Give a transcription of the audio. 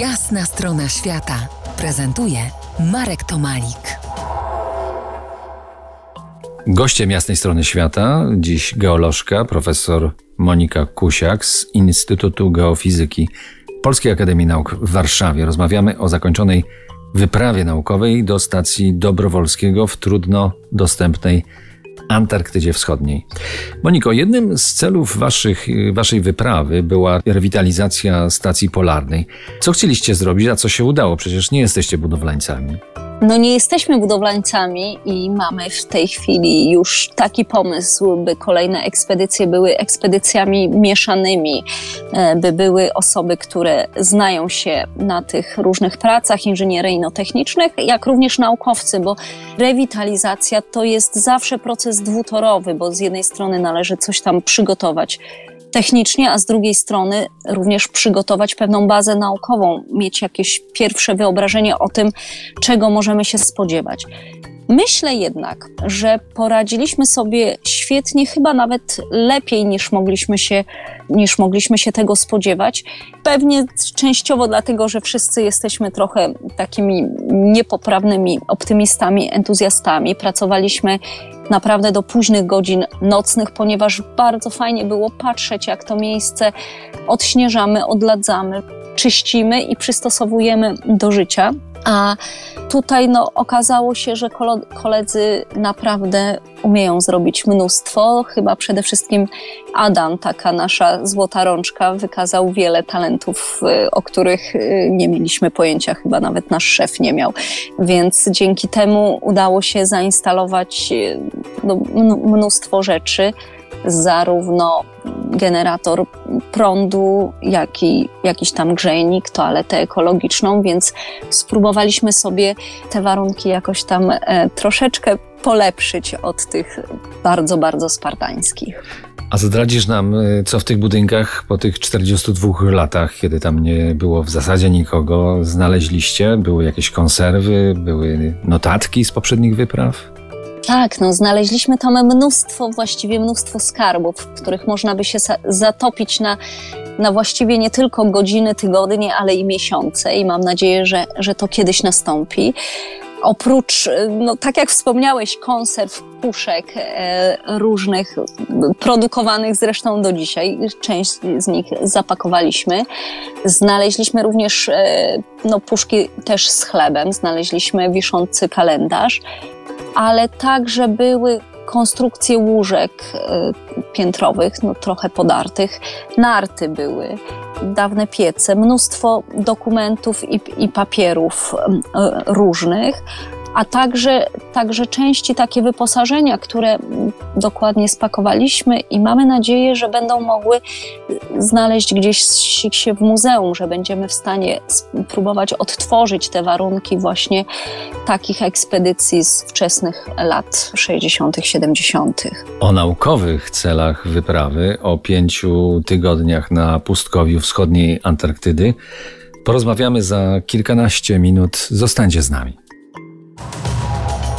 Jasna strona świata prezentuje Marek Tomalik. Gościem jasnej strony świata dziś geolożka profesor Monika Kusiak z Instytutu Geofizyki Polskiej Akademii Nauk w Warszawie. Rozmawiamy o zakończonej wyprawie naukowej do stacji Dobrowolskiego w trudno dostępnej Antarktydzie Wschodniej. Moniko, jednym z celów waszych, waszej wyprawy była rewitalizacja stacji polarnej. Co chcieliście zrobić, a co się udało? Przecież nie jesteście budowlańcami. No nie jesteśmy budowlańcami i mamy w tej chwili już taki pomysł, by kolejne ekspedycje były ekspedycjami mieszanymi, e, by były osoby, które znają się na tych różnych pracach inżynieryjno-technicznych, jak również naukowcy, bo rewitalizacja to jest zawsze proces dwutorowy, bo z jednej strony należy coś tam przygotować technicznie, a z drugiej strony również przygotować pewną bazę naukową, mieć jakieś pierwsze wyobrażenie o tym, czego możemy się spodziewać. Myślę jednak, że poradziliśmy sobie świetnie, chyba nawet lepiej niż mogliśmy się, niż mogliśmy się tego spodziewać. Pewnie częściowo dlatego, że wszyscy jesteśmy trochę takimi niepoprawnymi optymistami, entuzjastami. Pracowaliśmy naprawdę do późnych godzin nocnych, ponieważ bardzo fajnie było patrzeć, jak to miejsce odśnieżamy, odladzamy, czyścimy i przystosowujemy do życia. A tutaj no, okazało się, że koledzy naprawdę umieją zrobić mnóstwo. Chyba przede wszystkim Adam, taka nasza złota rączka, wykazał wiele talentów, y, o których y, nie mieliśmy pojęcia, chyba nawet nasz szef nie miał. Więc dzięki temu udało się zainstalować y, no, mnóstwo rzeczy zarówno generator prądu, jak i jakiś tam grzejnik, toaletę ekologiczną, więc spróbowaliśmy sobie te warunki jakoś tam e, troszeczkę polepszyć od tych bardzo, bardzo spartańskich. A zdradzisz nam, e, co w tych budynkach po tych 42 latach, kiedy tam nie było w zasadzie nikogo, znaleźliście? Były jakieś konserwy, były notatki z poprzednich wypraw? Tak, no znaleźliśmy tam mnóstwo, właściwie mnóstwo skarbów, w których można by się zatopić na, na właściwie nie tylko godziny, tygodnie, ale i miesiące i mam nadzieję, że, że to kiedyś nastąpi. Oprócz, no, tak jak wspomniałeś, konserw, puszek e, różnych, produkowanych zresztą do dzisiaj, część z nich zapakowaliśmy. Znaleźliśmy również e, no, puszki też z chlebem, znaleźliśmy wiszący kalendarz. Ale także były konstrukcje łóżek y, piętrowych, no trochę podartych, narty były, dawne piece, mnóstwo dokumentów i, i papierów y, różnych, a także, także części takie wyposażenia, które dokładnie spakowaliśmy i mamy nadzieję, że będą mogły znaleźć gdzieś się w muzeum, że będziemy w stanie spróbować odtworzyć te warunki właśnie takich ekspedycji z wczesnych lat 60., 70. O naukowych celach wyprawy, o pięciu tygodniach na pustkowiu wschodniej Antarktydy porozmawiamy za kilkanaście minut. Zostańcie z nami.